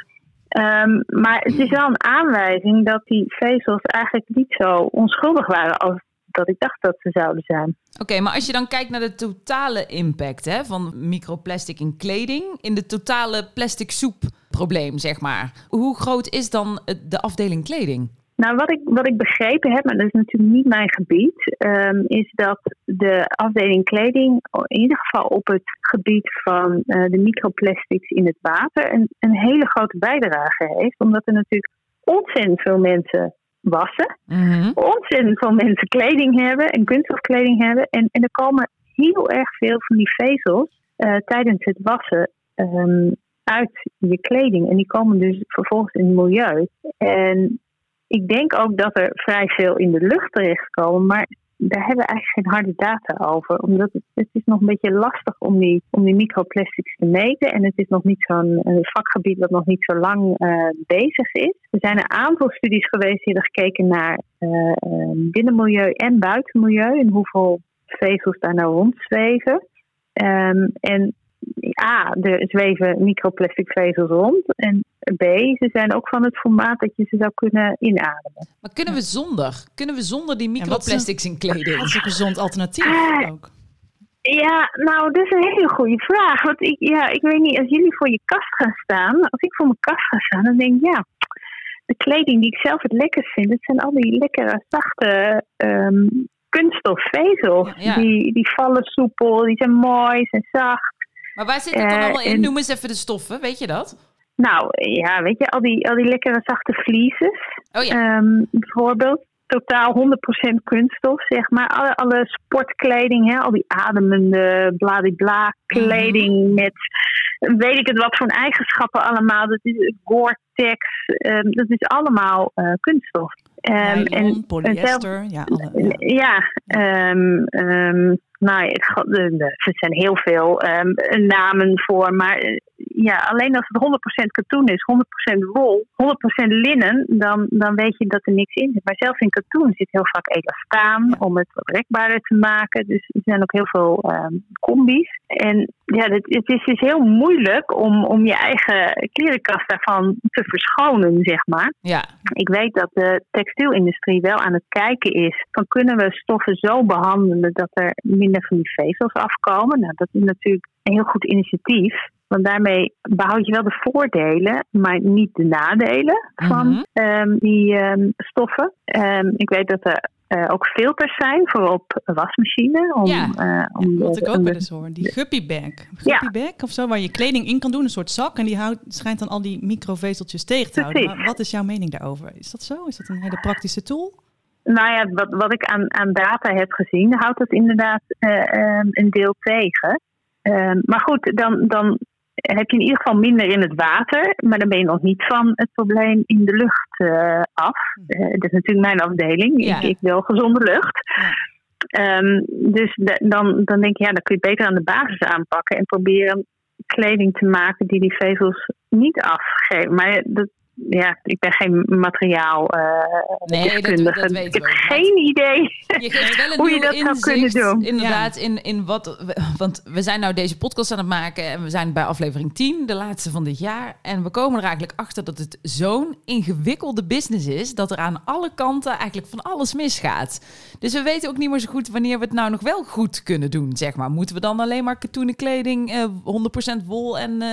[SPEAKER 3] Ehm, maar het is wel een aanwijzing dat die vezels eigenlijk niet zo onschuldig waren als dat ik dacht dat ze zouden zijn.
[SPEAKER 2] Oké, maar als je dan kijkt naar de totale impact hè, van microplastic in kleding, in de totale plastic soep probleem, zeg maar. Hoe groot is dan de afdeling kleding?
[SPEAKER 3] Nou, wat ik, wat ik begrepen heb, maar dat is natuurlijk niet mijn gebied, ehm, is dat de afdeling kleding in ieder geval op het gebied van eh, de microplastics in het water een, een hele grote bijdrage heeft. Omdat er natuurlijk ontzettend veel mensen wassen,
[SPEAKER 2] Mhm.
[SPEAKER 3] ontzettend veel mensen kleding hebben en kunststofkleding hebben. En, en er komen heel erg veel van die vezels eh, tijdens het wassen ehm, uit je kleding. En die komen dus vervolgens in het milieu. En ik denk ook dat er vrij veel in de lucht terechtkomen. Maar daar hebben we eigenlijk geen harde data over. Omdat het, is nog een beetje lastig om die, om die microplastics te meten. En het is nog niet zo'n een vakgebied dat nog niet zo lang uh, bezig is. Er zijn een aantal studies geweest die hebben gekeken naar uh, binnenmilieu en buitenmilieu. En hoeveel vezels daar nou rondzweven. Um, en A, er zweven microplastic vezels rond. En B, ze zijn ook van het formaat dat je ze zou kunnen inademen.
[SPEAKER 2] Maar kunnen we zonder? Kunnen we zonder die microplastics in kleding?
[SPEAKER 1] Dat is een gezond alternatief uh, ook.
[SPEAKER 3] Ja, nou, dat is een hele goede vraag. Want ik, ja, ik weet niet, als jullie voor je kast gaan staan, als ik voor mijn kast ga staan, dan denk ik, ja, de kleding die ik zelf het lekkerst vind, het zijn al die lekkere, zachte um, kunststofvezels. Ja, Die, die vallen soepel, die zijn mooi, zijn zacht.
[SPEAKER 2] Maar waar zit het dan uh, allemaal in? Noem eens even de stoffen, weet je dat?
[SPEAKER 3] Nou, ja, weet je, al die, al die lekkere zachte vliezen.
[SPEAKER 2] Oh ja. Um,
[SPEAKER 3] bijvoorbeeld. Totaal 100% kunststof, zeg maar. Alle, alle sportkleding, hè, al die ademende bladibla kleding mm -hmm. met weet ik het wat voor eigenschappen allemaal. Dat is Gore-Tex, um, dat is allemaal uh, kunststof.
[SPEAKER 1] Um, Nylon, en, polyester, en zelf, ja. Alle,
[SPEAKER 3] ja, ja um, nou, er zijn heel veel namen voor, maar ja, alleen als het 100% katoen is, 100% wol, 100% linnen, dan, dan weet je dat er niks in zit. Maar zelfs in katoen zit heel vaak elastaan om het wat rekbaarder te maken. Dus er zijn ook heel veel um, combi's. En ja, het, het, is dus heel moeilijk om, om je eigen klerenkast daarvan te verschonen, zeg maar.
[SPEAKER 2] Ja.
[SPEAKER 3] Ik weet dat de textielindustrie wel aan het kijken is van kunnen we stoffen zo behandelen dat er minder van die vezels afkomen. Nou, dat is natuurlijk een heel goed initiatief. Want daarmee behoud je wel de voordelen, maar niet de nadelen van mm -hmm. um, die um, stoffen. Um, ik weet dat er uh, ook filters zijn voor op wasmachine. Om,
[SPEAKER 2] ja,
[SPEAKER 3] uh,
[SPEAKER 1] om wat ik ook wel eens hoor. Die guppy bag. Guppy ja. bag of zo, waar je kleding in kan doen. Een soort zak. En die houdt, schijnt dan al die microvezeltjes tegen te houden. Maar wat is jouw mening daarover? Is dat zo? Is dat een hele praktische tool?
[SPEAKER 3] Nou ja, wat, wat ik aan, aan data heb gezien, houdt het inderdaad uh, een deel tegen. Um, maar goed, dan, dan heb je in ieder geval minder in het water, maar dan ben je nog niet van het probleem in de lucht uh, af. Uh, dat is natuurlijk mijn afdeling. Ja. Ik, ik, wil gezonde lucht. Ja. Um, dus de, dan, dan denk je, ja, dan kun je beter aan de basis aanpakken en proberen kleding te maken die die vezels niet afgeven. Maar dat, ja, ik ben geen materiaal uh,
[SPEAKER 2] nee, dat, dat
[SPEAKER 3] ik heb geen idee
[SPEAKER 2] je geeft wel een
[SPEAKER 3] hoe je dat zou kunnen doen.
[SPEAKER 2] Inderdaad, ja. in, in wat. Want we zijn nou deze podcast aan het maken en we zijn bij aflevering 10, de laatste van dit jaar. En we komen er eigenlijk achter dat het zo'n ingewikkelde business is dat er aan alle kanten eigenlijk van alles misgaat. Dus we weten ook niet meer zo goed wanneer we het nou nog wel goed kunnen doen, zeg maar. Moeten we dan alleen maar katoenen kleding, uh, 100% wol en uh,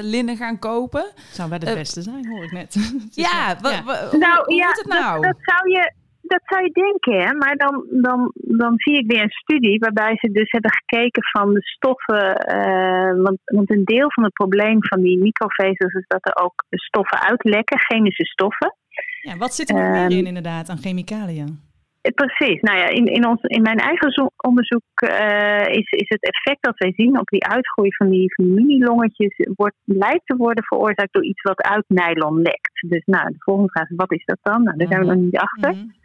[SPEAKER 2] linnen gaan kopen?
[SPEAKER 1] Zou wel het beste zijn, hoor ik net.
[SPEAKER 2] ja,
[SPEAKER 3] ja. nou, ja, het nou? Dat, dat, zou je, dat zou je denken, hè? maar dan, dan, dan zie ik weer een studie waarbij ze dus hebben gekeken van de stoffen. Uh, want, want een deel van het probleem van die microvezels is dat er ook stoffen uitlekken, chemische stoffen.
[SPEAKER 1] Ja, wat zit er nog meer in inderdaad aan chemicaliën?
[SPEAKER 3] Precies. Nou ja, in, in, ons, in mijn eigen onderzoek uh, is, is het effect dat wij zien op die uitgroei van die, van die mini-longetjes, wordt, lijkt te worden veroorzaakt door iets wat uit nylon lekt. Dus nou, de volgende vraag is, wat is dat dan? Nou, daar zijn we nog niet achter. Mm -hmm.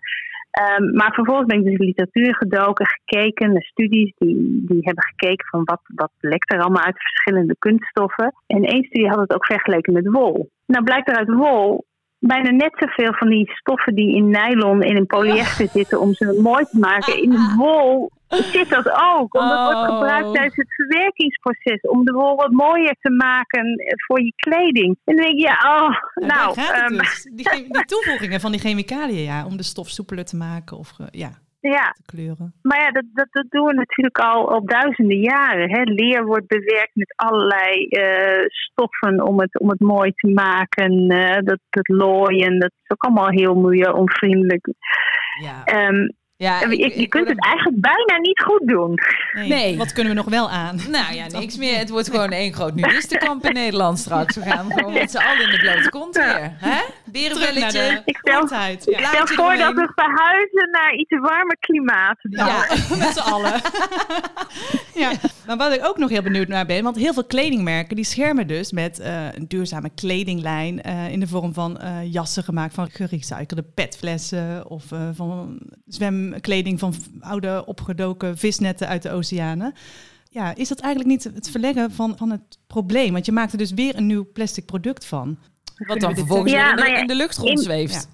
[SPEAKER 3] Um, maar vervolgens ben ik dus in de literatuur gedoken, gekeken naar studies die, die hebben gekeken van wat, wat lekt er allemaal uit verschillende kunststoffen. En één studie had het ook vergeleken met wol. Nou blijkt er uit wol bijna net zoveel van die stoffen die in nylon en in polyester oh. zitten om ze mooi te maken. In de wol zit dat ook. Omdat oh. wordt gebruikt tijdens het verwerkingsproces. Om de wol wat mooier te maken voor je kleding. En dan denk je, ja, oh, nou.
[SPEAKER 1] nou um, dus. die, die, toevoegingen van die chemicaliën, ja. Om de stof soepeler te maken of, ja
[SPEAKER 3] ja.
[SPEAKER 1] te kleuren.
[SPEAKER 3] Maar ja, dat, dat, dat doen we natuurlijk al, al duizenden jaren. Hè. Leer wordt bewerkt met allerlei uh, stoffen om het, om het mooi te maken. Uh, dat, dat looien, dat is ook allemaal heel milieuonvriendelijk.
[SPEAKER 2] Ja.
[SPEAKER 3] Um, ja, ik, je, je kunt het eigenlijk bijna niet goed doen.
[SPEAKER 1] Nee. nee. Wat kunnen we nog wel aan?
[SPEAKER 2] Nou ja, niks meer. Het wordt gewoon één groot nudistenkamp in Nederland straks. We gaan gewoon met z'n allen in de blote kont weer. Hè? Berenbelletje.
[SPEAKER 3] Ik stel, ik stel voor dat we verhuizen naar iets warmer klimaat.
[SPEAKER 1] Ja, met z'n allen. Ja. Maar wat ik ook nog heel benieuwd naar ben, want heel veel kledingmerken die schermen dus met eh, een duurzame kledinglijn eh, in de vorm van eh, jassen gemaakt van gerecyclede petflessen of eh, van zwemkleding van oude opgedoken visnetten uit de oceanen. Ja, is dat eigenlijk niet het verleggen van, van het probleem? Want je maakt er dus weer een nieuw plastic product van.
[SPEAKER 2] Wat dan
[SPEAKER 1] dit
[SPEAKER 2] vervolgens
[SPEAKER 3] Ja,
[SPEAKER 2] weer in de, in de lucht
[SPEAKER 3] in-
[SPEAKER 2] rondzweeft.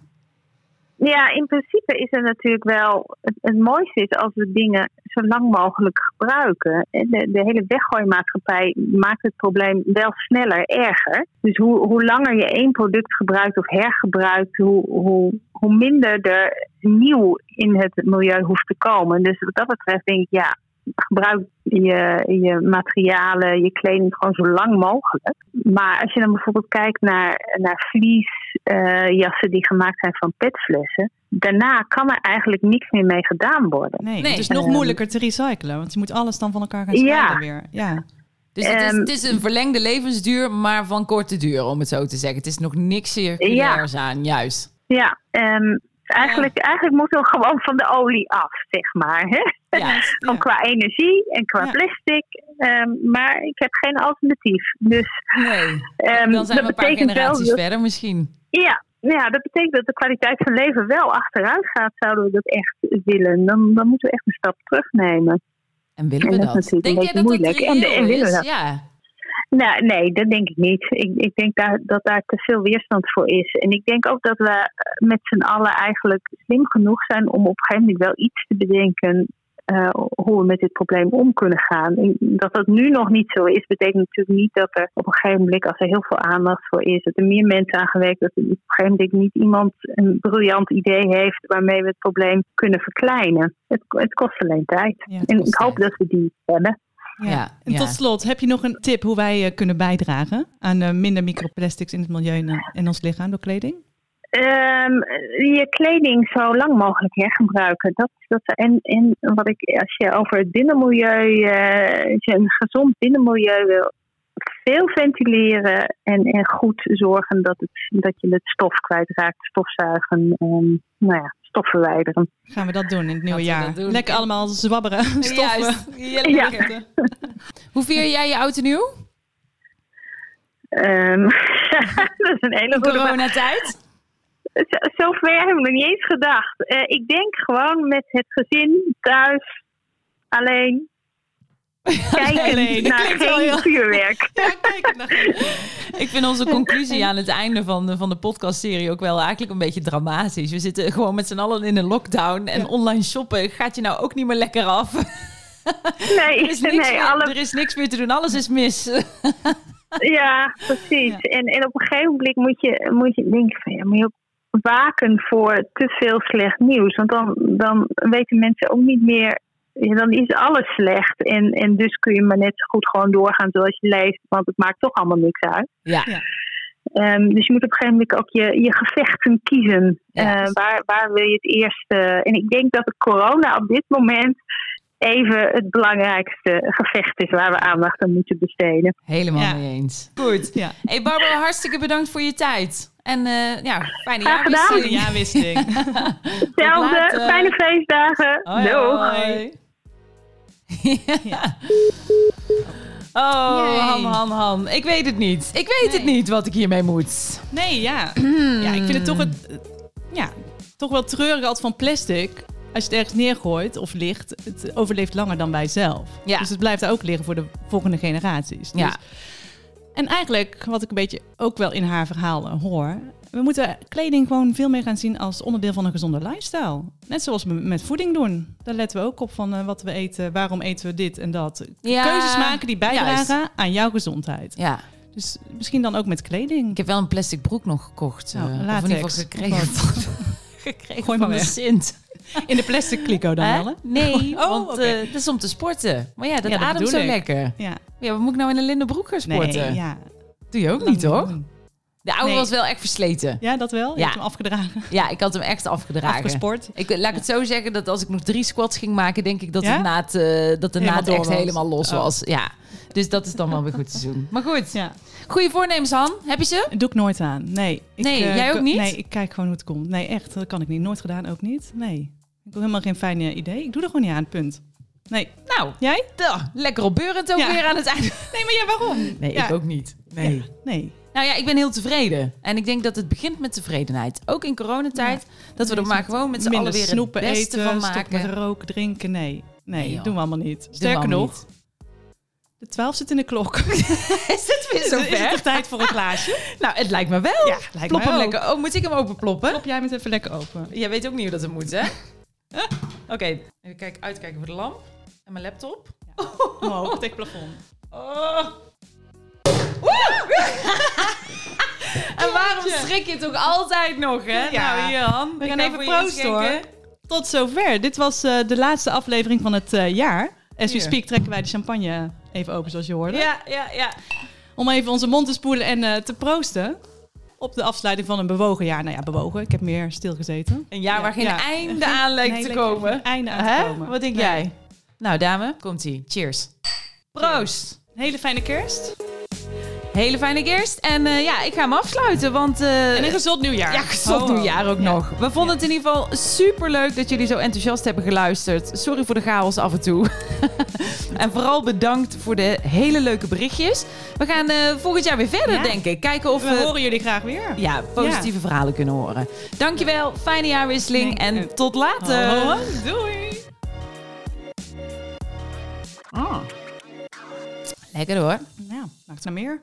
[SPEAKER 3] Ja, in principe is het natuurlijk wel. Het, het mooiste is als we dingen zo lang mogelijk gebruiken. En De, de hele weggooimaatschappij maakt het probleem wel sneller erger. Dus hoe, hoe langer je één product gebruikt of hergebruikt, hoe, hoe, hoe minder er nieuw in het milieu hoeft te komen. Dus wat dat betreft denk ik, ja, gebruik je, je materialen, je kleding gewoon zo lang mogelijk. Maar als je dan bijvoorbeeld kijkt naar, naar vliesjassen die gemaakt zijn van petflessen, daarna kan er eigenlijk niks meer mee gedaan worden.
[SPEAKER 1] Nee,
[SPEAKER 2] Nee.
[SPEAKER 1] het is nog
[SPEAKER 3] Ehm.
[SPEAKER 1] moeilijker te recyclen, want je moet alles dan van elkaar gaan
[SPEAKER 3] Ja.
[SPEAKER 1] scheiden weer. Ja.
[SPEAKER 2] Dus het is,
[SPEAKER 3] Ehm,
[SPEAKER 2] het is een verlengde levensduur, maar van korte duur, om het zo te zeggen. Het is nog niks circulairs aan, juist.
[SPEAKER 3] Ja, eigenlijk, eigenlijk moeten we gewoon van de olie af, zeg maar. Hè?
[SPEAKER 2] Ja.
[SPEAKER 3] Qua energie en qua plastic. Ehm, maar ik heb geen alternatief. Dus
[SPEAKER 2] Nee,
[SPEAKER 3] ehm,
[SPEAKER 2] dan zijn we
[SPEAKER 3] dat
[SPEAKER 2] een paar
[SPEAKER 3] wel
[SPEAKER 2] generaties
[SPEAKER 3] dat-
[SPEAKER 2] verder misschien.
[SPEAKER 3] Ja, ja, dat betekent dat de kwaliteit van leven wel achteruit gaat, zouden we dat echt willen. Dan, dan moeten we echt een stap terugnemen.
[SPEAKER 2] En willen
[SPEAKER 3] En
[SPEAKER 2] we
[SPEAKER 3] dat
[SPEAKER 2] dat? Denk jij dat dat
[SPEAKER 3] moeilijk.
[SPEAKER 2] Reëel
[SPEAKER 3] en willen we dat?
[SPEAKER 2] Ja.
[SPEAKER 3] Nou, nee, dat denk ik niet. Ik, ik denk daar, dat daar te veel weerstand voor is. En ik denk ook dat we eh, met z'n allen eigenlijk slim genoeg zijn om op een gegeven moment wel iets te bedenken eh, hoe we met dit probleem om kunnen gaan. En dat dat nu nog niet zo is, betekent natuurlijk niet dat er op een gegeven moment, als er heel veel aandacht voor is, dat er meer mensen aan gewerkt, dat er op een gegeven moment niet iemand een briljant idee heeft waarmee we het probleem kunnen verkleinen. Het, het kost alleen tijd.
[SPEAKER 1] Ja,
[SPEAKER 3] en ik hoop
[SPEAKER 2] tijd.
[SPEAKER 3] dat we die hebben.
[SPEAKER 1] Ja.
[SPEAKER 2] Ja,
[SPEAKER 1] En
[SPEAKER 2] ja.
[SPEAKER 1] tot slot, heb je nog een tip hoe wij eh, kunnen bijdragen aan eh, minder microplastics in het milieu en, eh, en ons lichaam door kleding?
[SPEAKER 3] Ehm, je kleding zo lang mogelijk hergebruiken. Dat, dat, en, en wat ik, als je over het binnenmilieu, eh, als je een gezond binnenmilieu wil, veel ventileren en, en goed zorgen dat, het, dat je het stof kwijtraakt, stofzuigen, ehm, nou ja, stof verwijderen.
[SPEAKER 1] Gaan we dat doen in het nieuwe jaar? Lekker allemaal zwabberen, stoffen.
[SPEAKER 2] Juist. Ja,
[SPEAKER 3] Ja.
[SPEAKER 2] lekker. Hoe vier jij je oud en nieuw?
[SPEAKER 3] Ehm, dat is een hele goede.
[SPEAKER 2] Coronatijd?
[SPEAKER 3] Zo- Zover heb ik nog niet eens gedacht. Eh, ik denk gewoon met het gezin thuis, alleen. Kijken
[SPEAKER 1] Alleen. Dat
[SPEAKER 3] naar geen vuurwerk.
[SPEAKER 1] Ja, kijk even.
[SPEAKER 2] Ik vind onze conclusie aan het einde van de, van de podcastserie ook wel eigenlijk een beetje dramatisch. We zitten gewoon met z'n allen in een lockdown en
[SPEAKER 1] Ja.
[SPEAKER 2] online shoppen gaat je nou ook niet meer lekker af.
[SPEAKER 3] Nee,
[SPEAKER 2] Er is niks,
[SPEAKER 3] nee
[SPEAKER 2] meer,
[SPEAKER 3] alle,
[SPEAKER 2] er is niks meer te doen, alles is mis.
[SPEAKER 3] ja, precies.
[SPEAKER 1] Ja.
[SPEAKER 3] En, en op een gegeven moment moet je, moet je denken van ja, moet je ook waken voor te veel slecht nieuws. Want dan, dan weten mensen ook niet meer. Dan is alles slecht. En, en dus kun je maar net zo goed gewoon doorgaan zoals je leeft. Want het maakt toch allemaal niks uit.
[SPEAKER 2] Ja,
[SPEAKER 3] Ehm, dus je moet op een gegeven moment ook je, je gevechten kiezen.
[SPEAKER 2] Ja.
[SPEAKER 3] Eh, waar, waar wil je het eerst? eh, en ik denk dat de corona op dit moment even het belangrijkste gevecht is waar we aandacht aan moeten besteden.
[SPEAKER 2] helemaal
[SPEAKER 1] Ja.
[SPEAKER 2] mee eens. Goed.
[SPEAKER 1] Ja.
[SPEAKER 2] Hey Barbara, hartstikke bedankt voor je tijd. En eh, ja, fijne
[SPEAKER 3] Graag gedaan.
[SPEAKER 2] jaarwisseling.
[SPEAKER 1] Ja, wisseling.
[SPEAKER 3] Hetzelfde, fijne feestdagen.
[SPEAKER 2] Hoi,
[SPEAKER 3] Doeg.
[SPEAKER 2] hoi. ja. Oh,
[SPEAKER 1] Yay.
[SPEAKER 2] Han, Han, Han. Ik weet het niet. Ik weet het niet wat ik hiermee moet.
[SPEAKER 1] Nee, ja. Ja, ik vind het toch, het, ja, toch wel treurig altijd van plastic. Als je het ergens neergooit of ligt, het overleeft langer dan wij zelf.
[SPEAKER 2] Ja.
[SPEAKER 1] Dus het blijft daar ook liggen voor de volgende generaties. Dus,
[SPEAKER 2] Ja.
[SPEAKER 1] En eigenlijk, wat ik een beetje ook wel in haar verhaal hoor... we moeten kleding gewoon veel meer gaan zien als onderdeel van een gezonde lifestyle. Net zoals we met voeding doen. Daar letten we ook op van eh, wat we eten, waarom eten we dit en dat.
[SPEAKER 2] Ja,
[SPEAKER 1] Keuzes maken die bijdragen
[SPEAKER 2] juist.
[SPEAKER 1] aan jouw gezondheid.
[SPEAKER 2] Ja,
[SPEAKER 1] Dus misschien dan ook met kleding.
[SPEAKER 2] ik heb wel een plastic broek nog gekocht.
[SPEAKER 1] Nou,
[SPEAKER 2] eh, of in
[SPEAKER 1] latex.
[SPEAKER 2] ieder geval gekregen. Gekregen
[SPEAKER 1] Gooi
[SPEAKER 2] van
[SPEAKER 1] maar
[SPEAKER 2] de. Sint.
[SPEAKER 1] In de plastic kliko dan wel, hè?
[SPEAKER 2] Nee,
[SPEAKER 1] Oh,
[SPEAKER 2] want
[SPEAKER 1] oké.
[SPEAKER 2] eh, dat is om te sporten. Maar ja, dat
[SPEAKER 1] Ja,
[SPEAKER 2] ademt zo
[SPEAKER 1] ik.
[SPEAKER 2] lekker.
[SPEAKER 1] Ja.
[SPEAKER 2] Ja, wat moet ik nou in een linnen broek gaan sporten?
[SPEAKER 1] Nee, ja.
[SPEAKER 2] Doe je ook niet, hoor. De oude
[SPEAKER 1] Nee.
[SPEAKER 2] was wel echt versleten.
[SPEAKER 1] Ja, dat wel? Je
[SPEAKER 2] Ja.
[SPEAKER 1] hebt hem afgedragen.
[SPEAKER 2] Ja, ik had hem echt afgedragen.
[SPEAKER 1] Afgesport.
[SPEAKER 2] Ik, laat ik het zo zeggen dat als ik nog drie squats ging maken, denk ik dat,
[SPEAKER 1] Ja?
[SPEAKER 2] het naad, eh, dat de
[SPEAKER 1] Helemaal
[SPEAKER 2] naad echt
[SPEAKER 1] was.
[SPEAKER 2] helemaal los
[SPEAKER 1] Oh.
[SPEAKER 2] was. Ja. Dus dat is dan wel weer goed te doen. Maar goed,
[SPEAKER 1] Ja.
[SPEAKER 2] goede voornemens, Han. Heb je ze?
[SPEAKER 1] Doe ik nooit aan. Nee. Ik,
[SPEAKER 2] Nee,
[SPEAKER 1] eh,
[SPEAKER 2] jij ook niet?
[SPEAKER 1] Nee, ik kijk gewoon hoe het komt. Nee, echt. Dat kan ik niet. Nooit gedaan, ook niet. Nee. Ik heb helemaal geen fijn idee. Ik doe er gewoon niet aan, punt. Nee.
[SPEAKER 2] Nou,
[SPEAKER 1] Jij?
[SPEAKER 2] duh, lekker opbeurend ook weer aan het einde.
[SPEAKER 1] Nee, maar ja, waarom?
[SPEAKER 2] Nee, ik ook niet. Nee.
[SPEAKER 1] Nee.
[SPEAKER 2] Nou ja, ik ben heel tevreden. En ik denk dat het begint met tevredenheid. Ook in coronatijd. Dat we er maar gewoon met z'n allen weer
[SPEAKER 1] snoepen
[SPEAKER 2] het beste
[SPEAKER 1] eten,
[SPEAKER 2] van maken.
[SPEAKER 1] met roken, drinken. Nee, nee, doen we allemaal niet. Sterker nog, de 12 zit in de klok.
[SPEAKER 2] Is het weer
[SPEAKER 1] Is het tijd voor een glaasje?
[SPEAKER 2] Nou, het lijkt me wel.
[SPEAKER 1] Ja, lijkt
[SPEAKER 2] Plop hem
[SPEAKER 1] ook.
[SPEAKER 2] lekker. Oh, moet ik hem openploppen?
[SPEAKER 1] Klop jij met even lekker open.
[SPEAKER 2] Jij weet ook niet hoe dat het moet, hè? Oké, even kijken, uitkijken voor de lamp. En mijn laptop.
[SPEAKER 1] Omhoog, tegen het plafond.
[SPEAKER 2] Oh. En waarom schrik je toch altijd nog, hè?
[SPEAKER 1] Ja.
[SPEAKER 2] Nou, hier, Han.
[SPEAKER 1] We gaan
[SPEAKER 2] ga
[SPEAKER 1] even proosten, hoor. Tot zover. Dit was eh, de laatste aflevering van het eh, jaar. As we speak trekken wij de champagne even open, zoals je hoorde.
[SPEAKER 2] Ja, ja, ja.
[SPEAKER 1] Om even onze mond te spoelen en eh, te proosten. Op de afsluiting van een bewogen jaar. Nou ja, bewogen. Ik heb meer stilgezeten.
[SPEAKER 2] Een jaar
[SPEAKER 1] Ja,
[SPEAKER 2] waar geen
[SPEAKER 1] ja.
[SPEAKER 2] einde aan lijkt
[SPEAKER 1] Nee,
[SPEAKER 2] te komen.
[SPEAKER 1] einde aan te komen.
[SPEAKER 2] Wat denk
[SPEAKER 1] Nee.
[SPEAKER 2] jij? Nou, dame, komt-ie. Cheers. Proost.
[SPEAKER 1] Een hele fijne kerst.
[SPEAKER 2] Hele fijne kerst. En eh, ja, ik ga hem afsluiten, want... eh,
[SPEAKER 1] En een gezond nieuwjaar.
[SPEAKER 2] Ja, gezond
[SPEAKER 1] ho.
[SPEAKER 2] nieuwjaar ook
[SPEAKER 1] Ja.
[SPEAKER 2] nog. We vonden het in ieder geval super leuk dat jullie zo enthousiast hebben geluisterd. Sorry voor de chaos af en toe. en vooral bedankt voor de hele leuke berichtjes. We gaan eh, volgend jaar weer verder,
[SPEAKER 1] Ja.
[SPEAKER 2] denk ik. Kijken of
[SPEAKER 1] We
[SPEAKER 2] we
[SPEAKER 1] horen jullie graag weer.
[SPEAKER 2] ja, positieve verhalen kunnen horen. Dankjewel, fijne jaarwisseling
[SPEAKER 1] Nee,
[SPEAKER 2] en tot later.
[SPEAKER 1] Ho, ho. Doei.
[SPEAKER 2] Lekker hoor.
[SPEAKER 1] Nou, maakt naar meer.